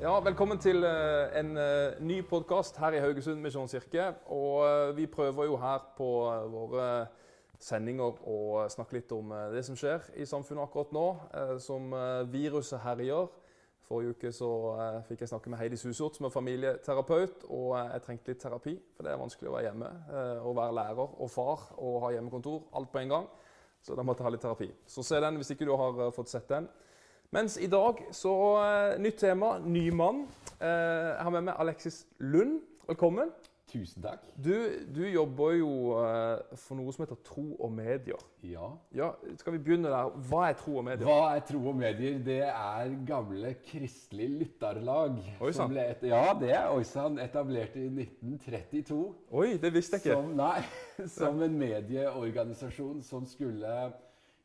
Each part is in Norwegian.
Ja, velkommen til eh, en eh, ny podkast her i Haugesund Misjonskirke. Og eh, vi prøver jo her på våre sendinger å snakke litt om det som skjer i samfunnet akkurat nå, som viruset herjer. Forrige uke så fikk jeg snakke med Heidi Susort, som er familieterapeut, og jeg trengte litt terapi. For det er vanskelig å være hjemme Å være lærer og far og ha hjemmekontor, alt på en gang. Så da måtte jeg ha litt terapi. Så se den hvis ikke du har fått sett den. Mens i dag så eh, nytt tema, ny mann. Eh, jeg har med meg Alexis Lund. Velkommen. Tusen takk. Du, du jobber jo eh, for noe som heter Tro og medier. Ja. Ja, Skal vi begynne der? Hva er Tro og medier? Hva er Tro og medier? Det er gamle kristelig lytterlag. Oi, et, ja, det er oi sann. Etablert i 1932. Oi, det visste jeg ikke. Som, nei, som en medieorganisasjon som skulle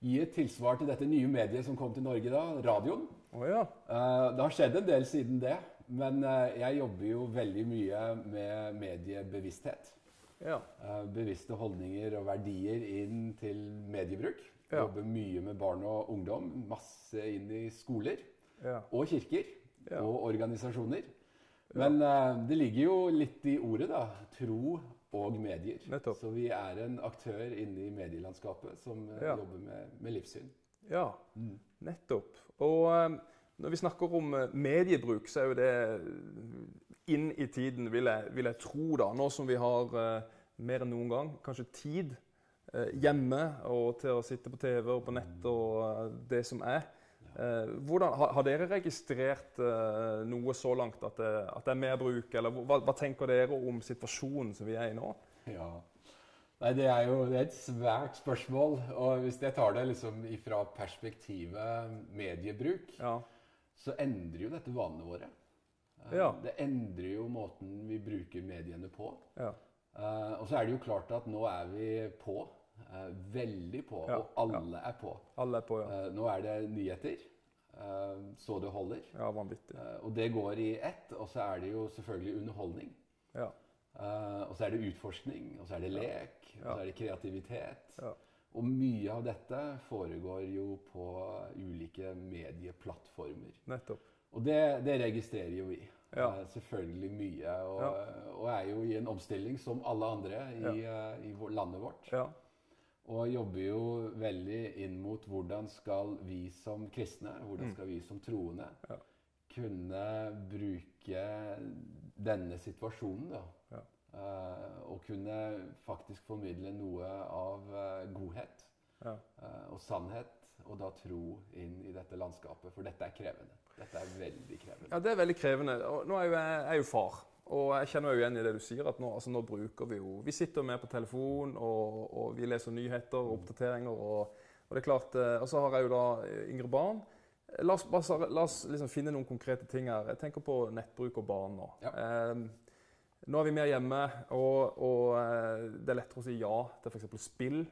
gi et tilsvar til dette nye mediet som kom til Norge da, radioen. Oh, ja. Eh, det har skjedd en del siden det, men eh, jeg jobber jo veldig mye med mediebevissthet. ja. Eh, bevisste holdninger og verdier inn til mediebruk. Ja. Jobber mye med barn og ungdom. Masse inn i skoler Ja. og kirker Ja. og organisasjoner. Men det ligger jo litt i ordet, da. Tro og medier. Nettopp. Så vi er en aktør inne i medielandskapet som eh, Ja. jobber med, med livssyn. ja. Nettopp. Og um, når vi snakker om eh, mediebruk, så er jo det inn i tiden, vil jeg, vil jeg tro, da. Nå som vi har uh, mer enn noen gang kanskje tid uh, hjemme og til å sitte på TV og på nett og uh, det som er. Eh, hvordan, har, har dere registrert eh, noe så langt at det, at det er mer bruk, eller hva, hva tenker dere om situasjonen som vi er i nå? Ja. Nei, det er jo det er et svært spørsmål. Og hvis jeg tar det liksom fra perspektivet mediebruk, Ja. så endrer jo dette vanene våre. Eh, Ja. Det endrer jo måten vi bruker mediene på. Ja. Eh, og så er det jo klart at nå er vi på. Eh, veldig på. Ja, Og alle er på. Alle er på, ja. Eh, nå er det nyheter. eh, så det holder. Ja, vanvittig. Eh, og det går i ett. Og så er det jo selvfølgelig underholdning. Ja. Eh, og så er det utforskning, og så er det lek, og så er det kreativitet. Ja. Og mye av dette foregår jo på ulike medieplattformer. Nettopp. Og det, det registrerer jo vi. Ja. Eh, selvfølgelig mye. Og, Ja. og er jo i en omstilling som alle andre i, eh, i landet vårt. Og jobber jo veldig inn mot hvordan skal vi som kristne, hvordan skal vi som troende Mm. Ja. kunne bruke denne situasjonen, da. Ja. Uh, og kunne faktisk formidle noe av uh, godhet Ja. uh, og sannhet, og da tro inn i dette landskapet. For dette er krevende. Dette er veldig krevende. Ja, det er veldig krevende. Og nå er jo jeg, jeg er jo far, og jeg kjenner jo igjen i det du sier. at Nå, altså, nå bruker vi jo Vi sitter med på telefon, og, og vi leser nyheter og oppdateringer. Og, og det er klart, eh, og så har jeg jo da eh, yngre barn. La oss, bare, la oss liksom finne noen konkrete ting her. Jeg tenker på nettbruk og barn nå. Ja. Eh, nå er vi mer hjemme, og, og eh, det er lettere å si ja til f.eks. spill.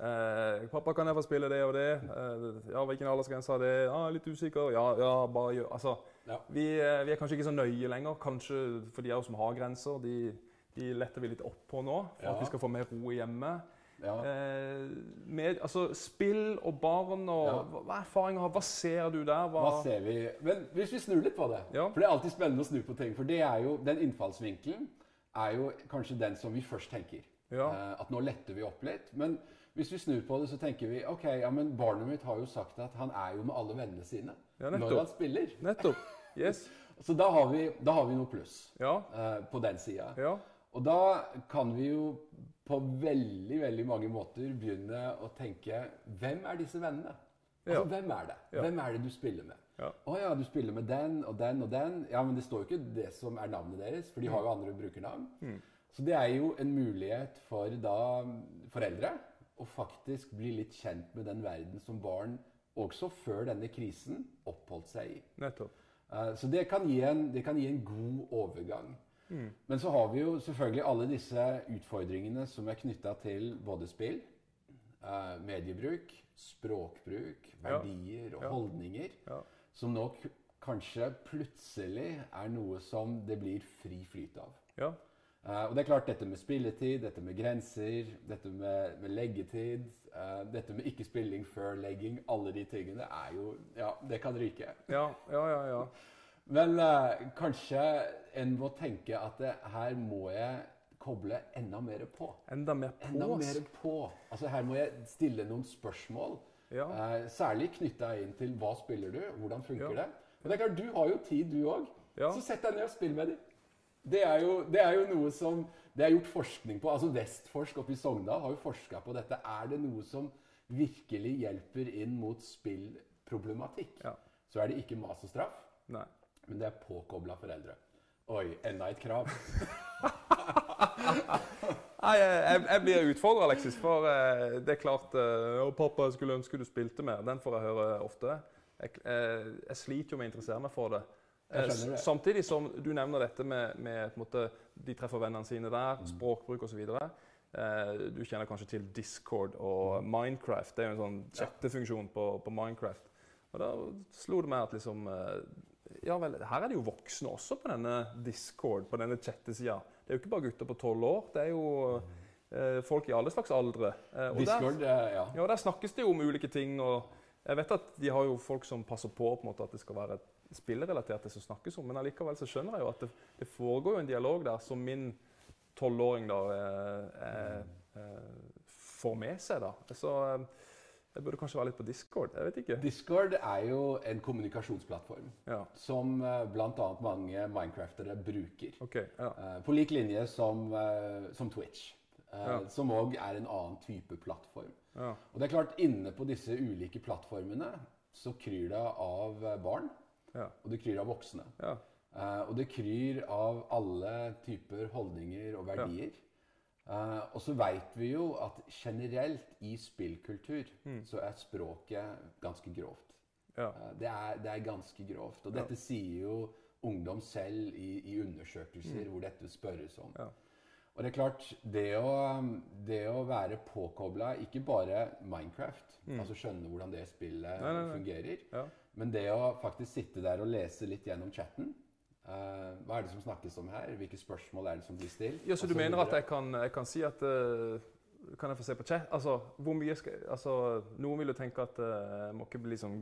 Eh, 'Pappa, kan jeg få spille det og det?' Eh, 'Ja, hvilken aldersgrense har det?' Ja, 'Litt usikker.' Ja, ja, bare gjør Altså, Ja. vi, eh, vi er kanskje ikke så nøye lenger. Kanskje for de av oss som har grenser, de, de letter vi litt opp på nå. For Ja. at vi skal få mer ro hjemme. Ja. Eh, med, altså, spill og barn og Ja. hva, hva erfaringer har Hva ser du der? Hva ser vi? Men hvis vi snur litt på det. For det er alltid spennende å snu på ting. For det er jo, den innfallsvinkelen er jo kanskje den som vi først tenker. Ja. Eh, at nå letter vi opp litt. Men hvis vi snur på det, så tenker vi ok, ja, men barnet mitt har jo sagt at han er jo med alle vennene sine Ja, når han spiller. Nettopp. Yes. Så da har vi, da har vi noe pluss Ja. uh, på den sida. Ja. Og da kan vi jo på veldig veldig mange måter begynne å tenke Hvem er disse vennene? Altså, Hvem er det? Ja. Hvem er det du spiller med? Ja. Å ja, du spiller med den og den og den. Ja, men det står jo ikke det som er navnet deres, for de har jo andre brukernavn. Mm. Så det er jo en mulighet for da foreldre å faktisk bli litt kjent med den verden som barn også før denne krisen oppholdt seg i. Nettopp. Eh, Så det kan, en, det kan gi en god overgang. Men så har vi jo selvfølgelig alle disse utfordringene som er knytta til både spill, eh, mediebruk, språkbruk, verdier og Ja. holdninger, Ja. som nå kanskje plutselig er noe som det blir fri flyt av. Ja. Eh, og det er klart dette med spilletid, dette med grenser, dette med, med leggetid, eh, dette med ikke spilling før legging, alle de tingene er jo Ja, det kan ryke. Ja, ja, ja. ja. Men eh, kanskje en må tenke at det, her må jeg koble enda mer på. Enda mer på. Enda mer på. Altså Her må jeg stille noen spørsmål. Ja. Særlig knytta inn til hva spiller du, hvordan funker Ja. det. Og det er klart, Du har jo tid, du òg. Ja. Så sett deg ned og spill med dem. Det er, jo, det er jo noe som det er gjort forskning på. altså Vestforsk oppe i Sogndal har jo forska på dette. Er det noe som virkelig hjelper inn mot spillproblematikk, Ja. så er det ikke mas og straff, Nei. men det er påkobla foreldre. Oi, enda et krav. Nei, jeg, jeg- blir utfordra, Alexis. For eh, det er klart Og 'Pappa, jeg skulle ønske du spilte mer.' Den får jeg høre ofte. Jeg, jeg, jeg sliter jo med å interessere meg for det. Eh, Samtidig som du nevner dette med, med måte, de treffer vennene sine der, Mm. språkbruk osv. Uh, du kjenner kanskje til Discord og Minecraft. Det er jo en sånn chattefunksjon på, på Minecraft. Og da slo det meg at liksom eh, Ja vel, her er det jo voksne også på denne Discord, på denne chattesida. Det er jo ikke bare gutter på tolv år. Det er jo eh, folk i alle slags aldre. Eh, og Discord, der, ja. ja, der snakkes det jo om ulike ting. og jeg vet at De har jo folk som passer på, på en måte, at det skal være spillerelatert, det som snakkes om. Men allikevel så skjønner jeg jo at det, det foregår jo en dialog der som min tolvåring da eh, eh, eh, får med seg. da. Så eh, jeg burde kanskje være litt på Discord. Jeg vet ikke. Discord er jo en kommunikasjonsplattform Ja, som eh, bl.a. mange minecraftere bruker. Okay, Ja. På lik linje som, som Twitch, Ja. som òg er en annen type plattform. ja. Og det er klart, inne på disse ulike plattformene så kryr det av barn, Ja. og det kryr av voksne. ja. Uh, og det kryr av alle typer holdninger og verdier. Uh, og så veit vi jo at generelt i spillkultur Mm. så er språket ganske grovt. ja. Eh, Det er, det er ganske grovt. Og dette sier jo ungdom selv i, i undersøkelser hvor dette spørres om. Mm. Ja. Og det er klart, det å, det å være påkobla ikke bare Minecraft, altså skjønne hvordan det spillet Mm. Nei, nei, nei. fungerer, ja. Men det å faktisk sitte der og lese litt gjennom chatten uh, Hva er det som snakkes om her? Hvilke spørsmål er det som blir stilt? Ja, så du mener at jeg kan, jeg kan si at uh, Kan jeg få se på chat? Altså, hvor mye skal altså, Noen vil jo tenke at uh, jeg må ikke bli liksom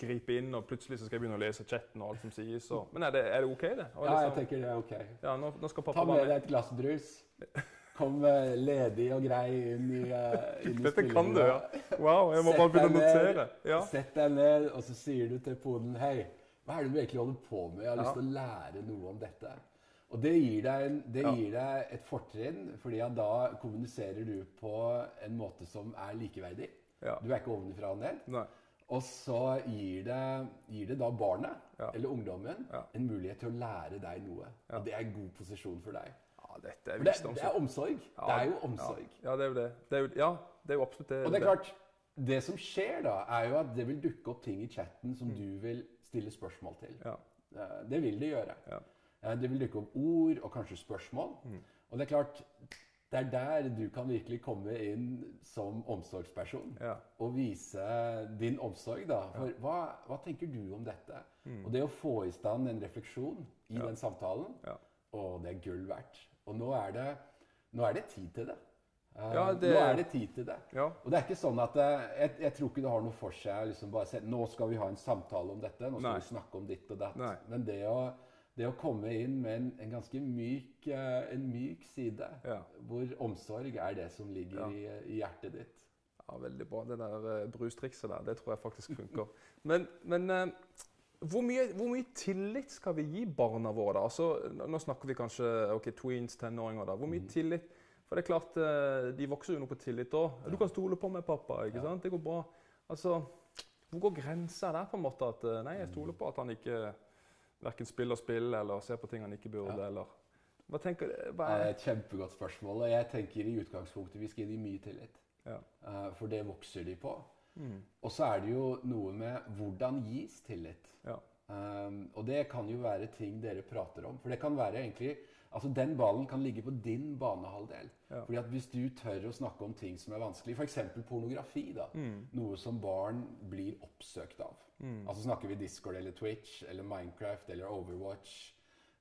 gripe inn, og plutselig så skal jeg begynne å lese chatten og alt som sies. Og, men er det, er det OK, det? Og Ja, jeg liksom- tenker det er ok. ja nå, nå skal Ta med deg et glass brus. Kom eh, ledig og grei inn i, uh, inn i Dette kan du, ja. Wow, jeg må Sett bare begynne å notere. Ja. Sett deg ned, og så sier du til poden Hei, hva er det du egentlig holder på med? Jeg har Ja. lyst til å lære noe om dette. Og det gir deg, en, det gir deg et fortrinn, fordi da kommuniserer du på en måte som er likeverdig. Du er ikke ovenfra og ned. Nei. Og så gir det, gir det da barnet, Ja. eller ungdommen, Ja. en mulighet til å lære deg noe. Ja. Og det er en god posisjon for deg. Dette er For det, det er omsorg. Ja, Det er jo omsorg. Ja, ja, det er jo det. det er jo, ja, det er jo absolutt det. Og det er klart, det som skjer da, er jo at det vil dukke opp ting i chatten som du vil stille spørsmål til. Ja. Eh, Det vil det gjøre. Ja. Eh, Det vil dukke opp ord og kanskje spørsmål. Og det er klart, det er der du kan virkelig komme inn som omsorgsperson. Ja. Og vise din omsorg, da. For hva, hva tenker du om dette? Og det å få i stand en refleksjon i den samtalen, Ja. å, det er gull verdt. Og nå er det, nå er det tid til det. Eh, Ja, det- Nå er det tid til det. Ja. Og det er ikke sånn at eh, jeg, jeg tror ikke det har noe for seg liksom bare se, Nå skal vi ha en samtale om dette. Nå skal Nei. vi snakke om ditt og datt. Nei. Men det å, det å komme inn med en, en ganske myk, eh, en myk side, Ja. hvor omsorg er det som ligger i, i hjertet ditt Ja, veldig bra. Det der brustrikset der, det tror jeg faktisk funker. Men, men hvor, mye, hvor mye tillit skal vi gi barna våre? da? Altså, nå snakker vi kanskje ok, tweens, tenåringer. da. Hvor mye tillit? For det er klart, eh, de vokser jo nå på tillit òg. 'Du kan stole på meg, pappa.' ikke sant? Det går bra. Altså, Hvor går grensa der, på en måte? At eh, nei, jeg stoler på at han ikke verken spiller spill eller ser på ting han ikke burde, Ja. eller Hva tenker du? Hva er... det er er et kjempegodt spørsmål. Og jeg tenker i utgangspunktet vi skal gi dem mye tillit. ja. Eh, For det vokser de på. Mm. Og så er det jo noe med hvordan gis tillit. Ja. Um, og det kan jo være ting dere prater om. For det kan være egentlig Altså Den ballen kan ligge på din banehalvdel. Ja. Fordi at Hvis du tør å snakke om ting som er vanskelig, f.eks. pornografi, da, Mm. noe som barn blir oppsøkt av Mm. Altså Snakker vi Discord eller Twitch eller Minecraft eller Overwatch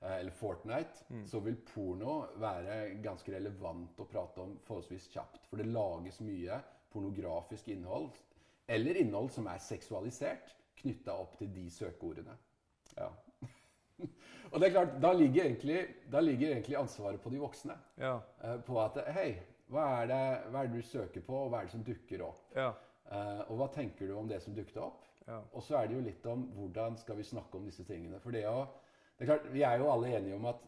eh, eller Fortnite, Mm. så vil porno være ganske relevant å prate om forholdsvis kjapt. For det lages mye pornografisk innhold, eller innhold som er seksualisert, knytta opp til de søkeordene. Ja. Og det er klart, da ligger, egentlig, da ligger egentlig ansvaret på de voksne. Ja. Eh, på at Hei, hva er, det, hva er det du søker på, og hva er det som dukker opp? Ja. Uh, og hva tenker du om det som dukket opp? Ja. Og så er det jo litt om hvordan skal vi snakke om disse tingene. For det, å, det er klart, Vi er jo alle enige om at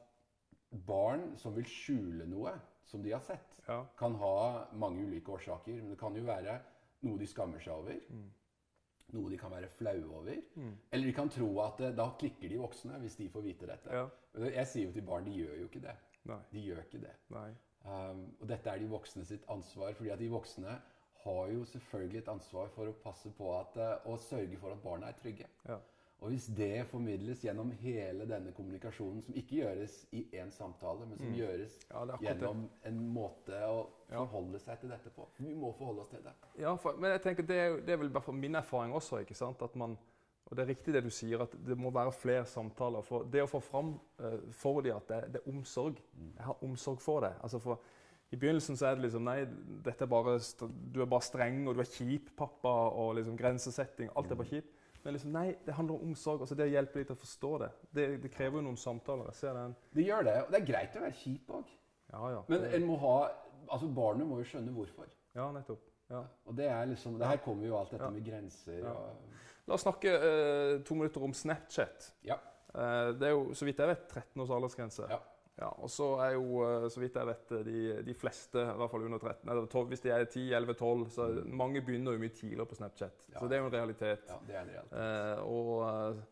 barn som vil skjule noe som de har sett, kan ha mange ulike årsaker. Men det kan jo være noe de skammer seg over. Mm. Noe de kan være flaue over. Eller de kan tro at eh, da klikker de voksne hvis de får vite dette. Ja. Jeg sier jo til barn de gjør jo ikke det. Nei. De gjør ikke det. Um, og dette er de voksne sitt ansvar. fordi at de voksne har jo selvfølgelig et ansvar for å passe på at, eh, og sørge for at barna er trygge. Ja. Og hvis det formidles gjennom hele denne kommunikasjonen, som ikke gjøres i én samtale, men som gjøres Mm. Ja, er det. gjennom en måte å Ja. forholde seg til dette på Vi må forholde oss til det. Ja, for, men jeg tenker det er, det er vel i hvert fall min erfaring også. ikke sant? At man, og det er riktig det du sier, at det må være flere samtaler. For det å få fram uh, for dem at det, det er omsorg. Jeg har omsorg for det. Altså for, I begynnelsen så er det liksom Nei, dette er bare, du er bare streng, og du er kjip, pappa, og liksom grensesetting. Alt er bare kjipt. Men liksom, nei, det handler om omsorg. altså Det å hjelpe dem til å forstå det. Det, det krever jo noen samtaler. Jeg ser den. Det gjør det. Og det er greit å være kjip òg. Ja, ja. Men en må ha Altså, barnet må jo skjønne hvorfor. ja, nettopp. Ja. Og det er liksom Det her kommer jo alt dette med grenser Ja. og La oss snakke eh, to minutter om Snapchat. Ja. Eh, det er jo, så vidt jeg vet, 13 års aldersgrense. Ja. Ja, og så er jo, eh, så vidt jeg vet, eh, de, de fleste, i hvert fall under 13, eller 12, hvis de er 10, 11, 12, så mange begynner jo mye tidligere på Snapchat. Mm. Ja. Så det er jo en realitet. Ja, det er en realitet. Eh, og eh,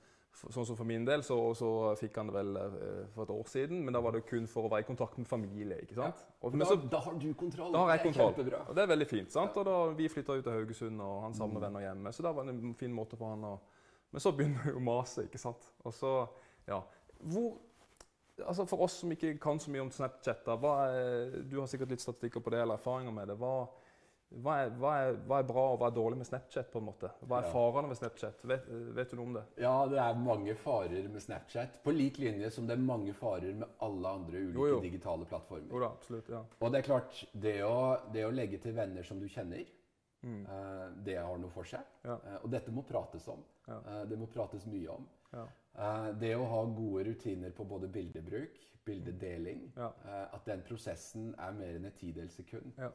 sånn som for min del, så, så fikk han det vel for et år siden, men da var det kun for å være i kontakt med familie, ikke sant? Og, Da, så, da har du kontroll. da har jeg Det kontroll. Kjempebra. Og det er veldig fint. sant? Og da Vi flytta ut til Haugesund, og han Mm. savner venner hjemme. Så da var det en fin måte for han å Men så begynner jo maset, ikke sant. Og så, ja. Hvor Altså For oss som ikke kan så mye om Snapchat, da, er, du har sikkert litt statistikker på det, eller erfaringer med det. Hva, hva, er, hva, er, hva er bra og hva er dårlig med Snapchat? på en måte? Hva er Ja. farene med Snapchat? Vet, vet du noe om det? Ja, det er mange farer med Snapchat. På lik linje som det er mange farer med alle andre ulike Jo, jo. digitale plattformer. Jo da, absolutt. ja. Og det er klart, det å, det å legge til venner som du kjenner, Mm. eh, det har noe for seg. Ja. Eh, og dette må prates om. Ja. Eh, det må prates mye om. Ja. Det å ha gode rutiner på både bildebruk, bildedeling, eh, at den prosessen er mer enn et tidels sekund. Ja.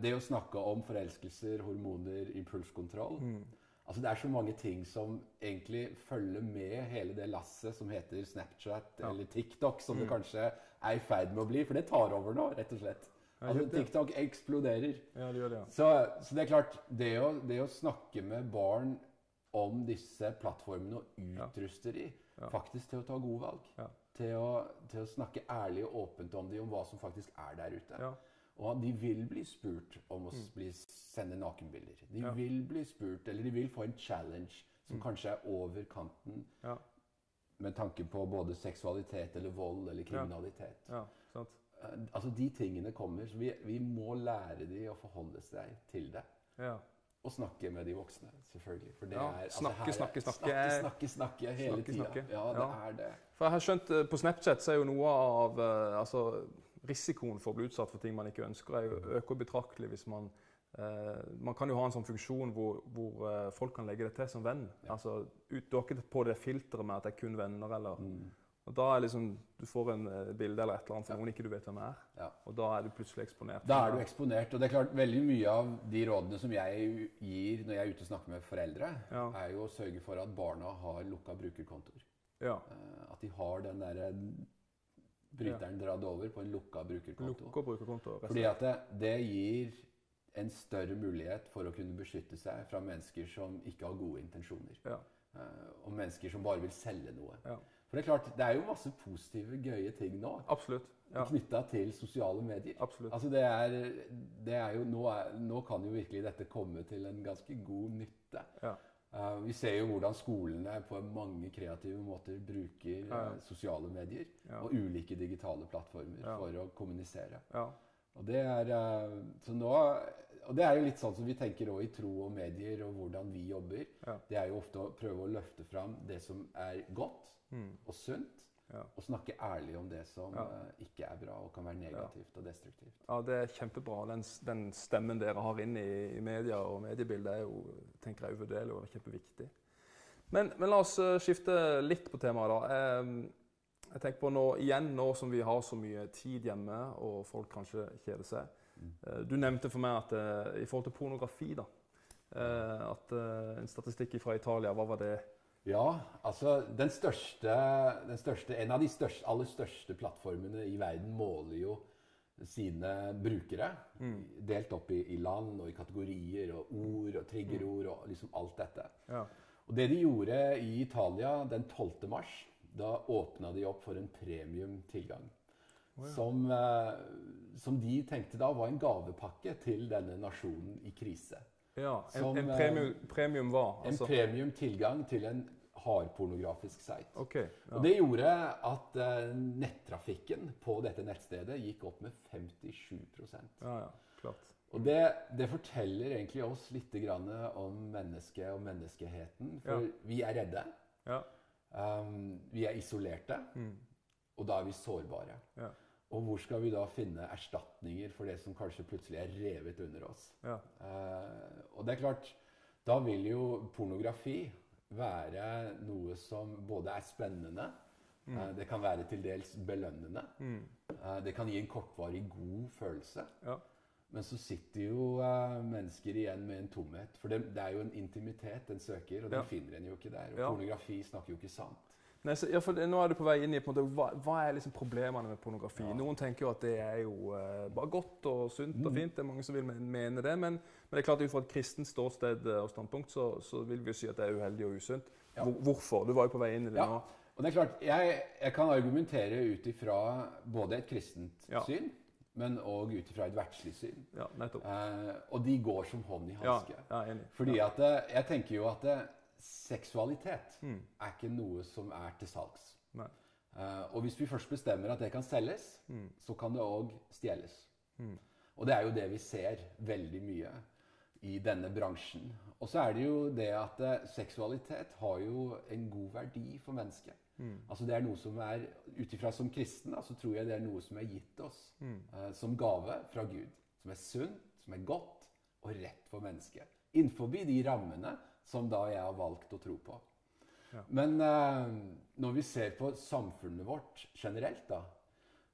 Det å snakke om forelskelser, hormoner, impulskontroll. Mm. Altså Det er så mange ting som egentlig følger med hele det lasset som heter Snapchat eller TikTok, som det Mm. kanskje er i ferd med å bli. For det tar over nå, rett og slett. Altså. TikTok eksploderer. Ja, det gjør det, ja. Så, så det er klart, det å, det å snakke med barn om disse plattformene og utruste de faktisk til å ta gode valg. Til, å, til å snakke ærlig og åpent om de, om hva som faktisk er der ute. ja. Og de vil bli spurt om å bli, sende nakenbilder. De Mm. Ja. vil bli spurt, eller de vil få en challenge som Mm. kanskje er over kanten Ja. med tanke på både seksualitet eller vold eller kriminalitet. ja sant. Altså De tingene kommer, så vi, vi må lære de å forholde seg til det. Ja. Og snakke med de voksne, selvfølgelig. For det Ja, er altså, snakke, her er- snakke, snakke. Snakke, snakke, snakke hele Snakke, tida. snakke. Ja, det Ja. er det. For jeg har skjønt eh, På Snapchat så er jo noe av eh, altså, risikoen for å bli utsatt for ting man ikke ønsker, er jo øker betraktelig hvis man eh, Man kan jo ha en sånn funksjon hvor, hvor eh, folk kan legge det til som venn. Ja. Altså, ut, Du har ikke på det filteret med at det er kun venner, eller Mm. Og Da er liksom Du får en eh, bilde eller et eller annet fra Ja. noen ikke du vet hvem er, Ja. og da er du plutselig eksponert. Da er du eksponert. Og det er klart, veldig mye av de rådene som jeg gir når jeg er ute og snakker med foreldre, Ja. er jo å sørge for at barna har lukka brukerkontoer. Ja. Eh, At de har den derre bryteren dratt over på en lukka brukerkonto. Lukka brukerkonto. Fordi at det, det gir en større mulighet for å kunne beskytte seg fra mennesker som ikke har gode intensjoner. Ja. Eh, Og mennesker som bare vil selge noe. Ja. For det er klart, det er jo masse positive, gøye ting nå Absolutt. Ja. knytta til sosiale medier. Absolutt. Altså det er, det er jo, nå, er, nå kan jo virkelig dette komme til en ganske god nytte. Ja. Uh, vi ser jo hvordan skolene på mange kreative måter bruker Ja, eh, sosiale medier Ja. og ulike digitale plattformer Ja. for å kommunisere. Ja. Og det er, uh, så nå, og det er jo litt sånn som vi tenker også i tro og medier og hvordan vi jobber. Ja. Det er jo ofte å prøve å løfte fram det som er godt Mm. og sunt, Ja. og snakke ærlig om det som Ja. eh, ikke er bra og kan være negativt og destruktivt. Ja, det er kjempebra. Den, den stemmen dere har inne i, i media og mediebildet, er jo tenker jeg, uvurderlig og kjempeviktig. Men, men la oss eh, skifte litt på temaet. da. Eh, Jeg tenker på nå, igjen nå som vi har så mye tid hjemme, og folk kanskje kjeder seg. Eh, Du nevnte for meg at eh, i forhold til pornografi, da eh, At en statistikk fra Italia, hva var det? Ja, altså den største, den største En av de største, aller største plattformene i verden måler jo sine brukere. Delt opp i, i land og i kategorier og ord og triggerord og liksom alt dette. Ja. Og det de gjorde i Italia den 12. mars, da åpna de opp for en premiumtilgang. Som, eh, som de tenkte da var en gavepakke til denne nasjonen i krise. ja en, Som, en eh, premium, premium hva? En premium tilgang til en hardpornografisk site. Okay, Ja. Og det gjorde at eh, nettrafikken på dette nettstedet gikk opp med 57 ja, ja. Og det, det forteller egentlig oss litt grann om mennesket og menneskeheten. For Ja. vi er redde. Ja. Um, vi er isolerte. Og da er vi sårbare. Ja. Og hvor skal vi da finne erstatninger for det som kanskje plutselig er revet under oss? Ja. Eh, og det er klart, da vil jo pornografi være noe som både er spennende, eh, det kan være til dels belønnende, eh, det kan gi en kortvarig god følelse. Ja. Men så sitter jo eh, mennesker igjen med en tomhet. For det, det er jo en intimitet en søker, og den finner en jo ikke der. Og pornografi snakker jo ikke sant. Nei, så, ja, for nå er du på vei inn i på måte, hva, hva er liksom problemene med pornografi. Noen tenker jo at det er jo eh, bare godt og sunt Mm. og fint. Det er mange som vil mene det. Men, men det er klart ut fra et kristent ståsted eh, og standpunkt så, så vil vi jo si at det er uheldig og usunt. Ja. Hvor, hvorfor? Du var jo på vei inn i det Ja, nå. og det er klart, jeg, jeg kan argumentere ut ifra både et kristent Ja. syn, men òg ut ifra et verdslig syn. Ja. Eh, og de går som hånd i Ja, hanske. jeg er enig. Fordi at eh, jeg tenker jo at eh, seksualitet Mm. er ikke noe som er til salgs. Eh, og hvis vi først bestemmer at det kan selges, Mm. så kan det òg stjeles. Og det er jo det vi ser veldig mye i denne bransjen. Og så er det jo det at uh, seksualitet har jo en god verdi for mennesket. Mm. Altså det er noe som er, Ut ifra som kristen så tror jeg det er noe som er gitt oss Mm. eh, som gave fra Gud. Som er sunt, som er godt og rett for mennesket. Innenfor de rammene som da jeg har valgt å tro på. Men eh, når vi ser på samfunnet vårt generelt, da,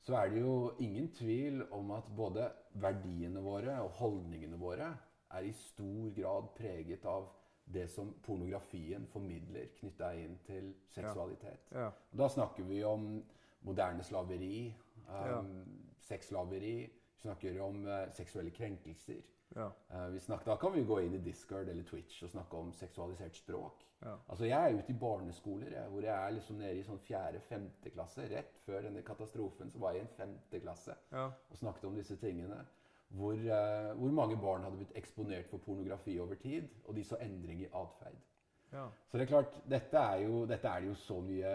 så er det jo ingen tvil om at både verdiene våre og holdningene våre er i stor grad preget av det som pornografien formidler knytta inn til seksualitet. Ja. Da snakker vi om moderne slaveri, Ja. um, sexslaveri. Vi snakker om uh, seksuelle krenkelser. Ja. Uh, vi snakker, da kan vi gå inn i Discord eller Twitch og snakke om seksualisert språk. Ja. Altså Jeg er ute i barneskoler jeg, hvor jeg er liksom nede i sånn fjerde-femte klasse. Rett før denne katastrofen så var jeg i en femte klasse Ja. og snakket om disse tingene. Hvor, uh, hvor mange barn hadde blitt eksponert for pornografi over tid, og de så endring i atferd. Ja. Så det er klart, dette er, jo, dette er det jo så mye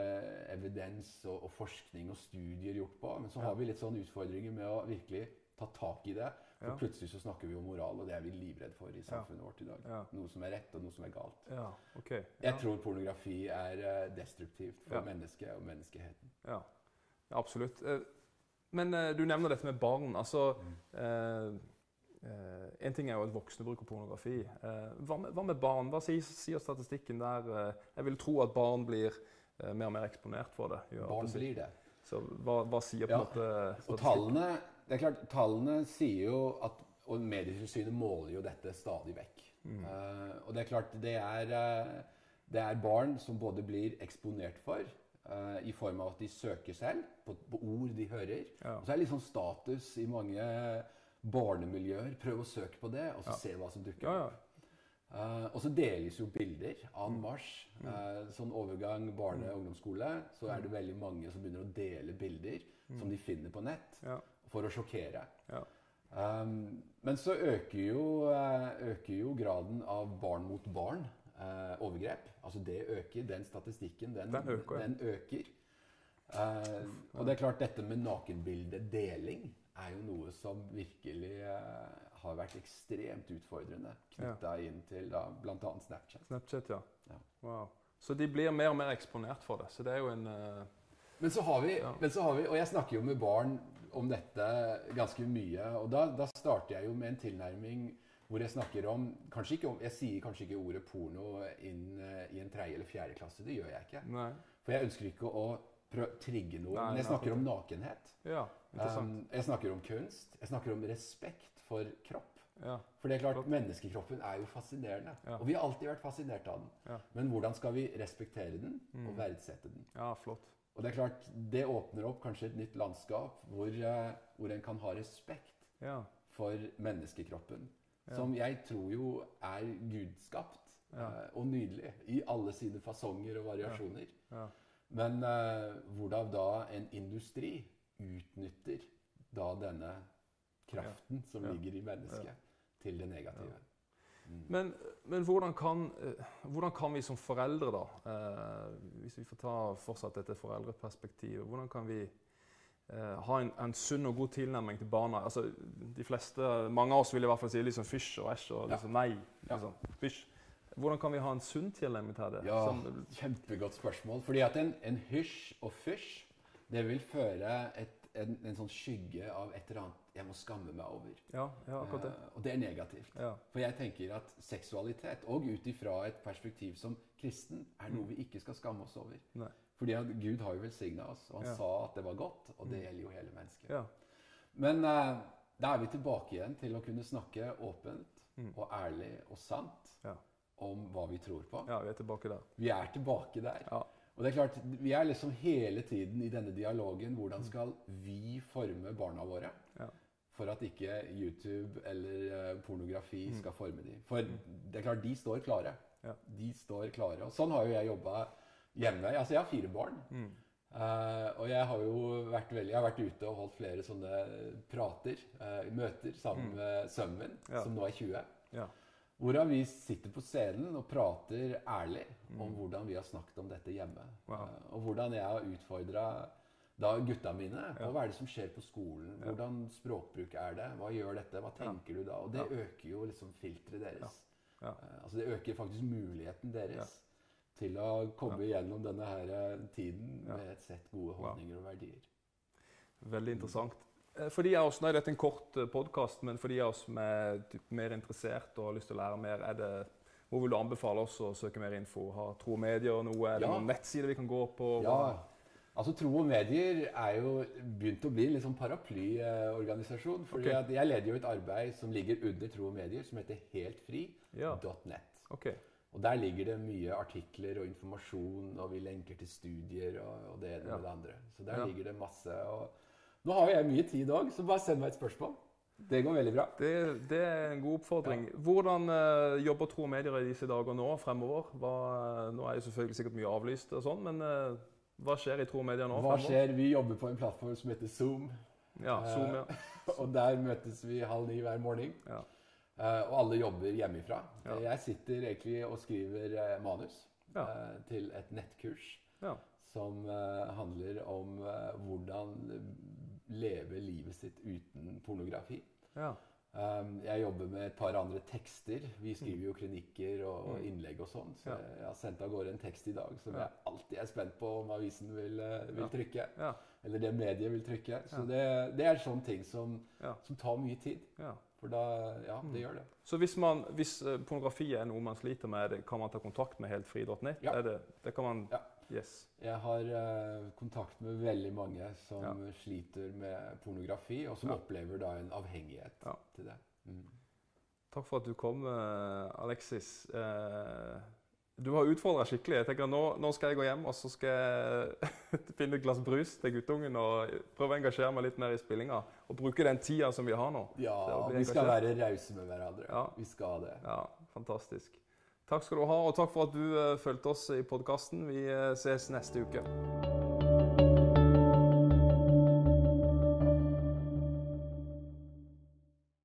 evidens og, og forskning og studier gjort på. Men så har vi litt sånn utfordringer med å virkelig ta tak i det. For Ja. plutselig så snakker vi om moral, og det er vi livredd for i samfunnet vårt i dag. Ja. Noe som er rett, og noe som er galt. ja. OK. Jeg tror pornografi er eh, destruktivt for Ja. mennesket og menneskeheten. Ja, ja absolutt. Eh, Men eh, du nevner dette med barn. Altså mm. eh, En ting er jo at voksne bruker pornografi. Hva, med, hva med barn? Hva sier, sier statistikken der? Jeg vil tro at barn blir mer og mer eksponert for det. Barn blir det. Så hva, hva sier på Ja, en måte Og tallene, det er klart, tallene sier jo at Og Medietilsynet måler jo dette stadig vekk. Mm. Uh, og det er klart, det er, uh, det er barn som både blir eksponert for uh, i form av at de søker selv på, på ord de hører. Ja. Og så er det litt sånn status i mange barnemiljøer. Prøv å søke på det, og så Ja. se hva som dukker opp. ja. Og så deles jo bilder Mm. en marsj. Eh, sånn overgang barne- og ungdomsskole, så er det veldig mange som begynner å dele bilder som de finner på nett, Mm. Ja. For å sjokkere. Ja. Um, men så øker jo, eh, øker jo graden av barn mot barn. uh, overgrep. Altså det øker. Den statistikken, den, Den øker, den øker. Uh, og det er klart, dette med nakenbildedeling er jo noe som virkelig uh, har vært ekstremt utfordrende knytta inn til da, bl.a. Snapchat. Snapchat, ja. Ja. Wow. Så de blir mer og mer eksponert for det. Så det er jo en uh, Men så har vi, Ja. men så har vi og jeg snakker jo med barn om dette ganske mye. Og da, da starter jeg jo med en tilnærming hvor jeg snakker om, kanskje ikke om Jeg sier kanskje ikke ordet porno inn eh, i en tredje eller fjerde klasse. Det gjør jeg ikke. Nei. For jeg ønsker ikke å trigge noe. Nei, Men jeg snakker om nakenhet. Ja. Um, jeg snakker om kunst. Jeg snakker om respekt for kropp. ja. For det er klart, menneskekroppen er jo fascinerende. Ja. Og vi har alltid vært fascinert av den. Ja. Men hvordan skal vi respektere den Mm. og verdsette den? ja, flott. Og det er klart, det åpner opp kanskje et nytt landskap hvor, eh, hvor en kan ha respekt Ja, for menneskekroppen. Ja. Som jeg tror jo er gudskapt Ja. eh, og nydelig i alle sine fasonger og variasjoner. ja. Men uh, hvordan da en industri utnytter da denne kraften som ligger i mennesket, til det negative. Men, men hvordan, kan, eh, hvordan kan vi som foreldre, da, eh, hvis vi får ta fortsatt dette foreldreperspektivet, hvordan kan vi eh, ha en, en sunn og god tilnærming til barna? Altså, de fleste, Mange av oss vil i hvert fall si liksom fysj og æsj og liksom nei. Liksom, fysj. Hvordan kan vi ha en sunn tilnærming til det? Ja, Som- kjempegodt spørsmål. Fordi at en, en hysj og fysj, det vil føre et, en, en sånn skygge av et eller annet jeg må skamme meg over. ja, ja, akkurat det. Uh, og det er negativt. Ja, For jeg tenker at seksualitet, og ut ifra et perspektiv som kristen, er noe vi ikke skal skamme oss over. Mm. Nei. Fordi at Gud har jo velsigna oss, og han Ja. sa at det var godt, og det Mm. gjelder jo hele mennesket. ja, Men uh, da er vi tilbake igjen til å kunne snakke åpent Mm. og ærlig og sant Ja. om hva vi tror på. ja, vi er tilbake der. Vi er tilbake der. Ja. Og det er klart, Vi er liksom hele tiden i denne dialogen. Hvordan skal vi forme barna våre? Ja. For at ikke YouTube eller eh, pornografi Mm. skal forme dem. For det er klart, de står klare. Ja. De står klare. Og sånn har jo jeg jobba hjemme. Altså, jeg har fire barn. Mm. Uh, og jeg har jo vært veldig, jeg har vært ute og holdt flere sånne prater, uh, møter, sammen Mm. med sønnen min, Ja. som nå er 20. Ja. Hvorav vi sitter på scenen og prater ærlig om Mm. hvordan vi har snakket om dette hjemme. Wow. Eh, Og hvordan jeg har utfordra da gutta mine. Ja. Hva er det som skjer på skolen? Ja. Hvordan språkbruk er det? Hva gjør dette? Hva Ja. tenker du da? Og det Ja. øker jo liksom filteret deres. Ja. Eh, Altså det øker faktisk muligheten deres til å komme gjennom denne her eh, tiden Ja. med et sett gode holdninger og verdier. Veldig interessant. Eh, For de av oss, Nå er dette en kort podkast, men for de av oss som er typ, mer interessert og har lyst til å lære mer, er det, hvor vil du anbefale oss å søke mer info? Har Tro og Medier noe? Er det Ja. noen nettsider vi kan gå på? Ja, altså Tro og medier er jo begynt å bli en sånn paraplyorganisasjon. fordi okay. at jeg leder jo et arbeid som ligger under Tro og medier, som heter Ja. heltfri.net. Og Der ligger det mye artikler og informasjon, og vi lenker til studier og, og det ene Ja. med det andre. Så der ligger det masse. og Nå har jo jeg mye tid òg, så bare send meg et spørsmål. Det går veldig bra. Det, det er en god oppfordring. Hvordan uh, jobber Tro og Medier i disse dager nå fremover? Hva, nå er jo selvfølgelig sikkert mye avlyst og sånn, men uh, hva skjer i Tro og Medier nå Hva fremover? skjer? Vi jobber på en plattform som heter Zoom. Ja, Zoom, ja. Og der møtes vi halv ni hver morgen. Ja. Eh, og alle jobber hjemmefra. Ja. Jeg sitter egentlig og skriver eh, manus Ja. eh, til et nettkurs ja. som eh, handler om eh, hvordan leve livet sitt uten pornografi. ja. Um, jeg jobber med et par andre tekster. Vi skriver jo kronikker og, Mm. innlegg og sånn. Så Ja. jeg har sendt av gårde en tekst i dag som Ja. jeg alltid er spent på om avisen vil, eh, vil trykke. Ja. Eller det mediet vil trykke. Så Ja. det, det er sånne ting som, Ja. som tar mye tid. ja. For da Ja, Mm. det gjør det. Så hvis, man, hvis eh, pornografi er noe man sliter med, kan man ta kontakt med heltfri.net? Ja. Det, det kan man Ja. Yes. Jeg har uh, kontakt med veldig mange som Ja. sliter med pornografi, og som Ja. opplever da en avhengighet Ja. til det. Mm. Takk for at du kom, eh, Alexis. Uh, du har utfordra skikkelig. Jeg tenker nå, nå skal jeg gå hjem og så skal jeg finne et glass brus til guttungen og prøve å engasjere meg litt mer i spillinga. Og bruke den tida som vi har nå. Ja, vi skal være rause med hverandre. Ja. Vi skal det. Ja, Fantastisk. Takk skal du ha, og takk for at du uh, fulgte oss i podkasten. Vi eh, ses neste uke.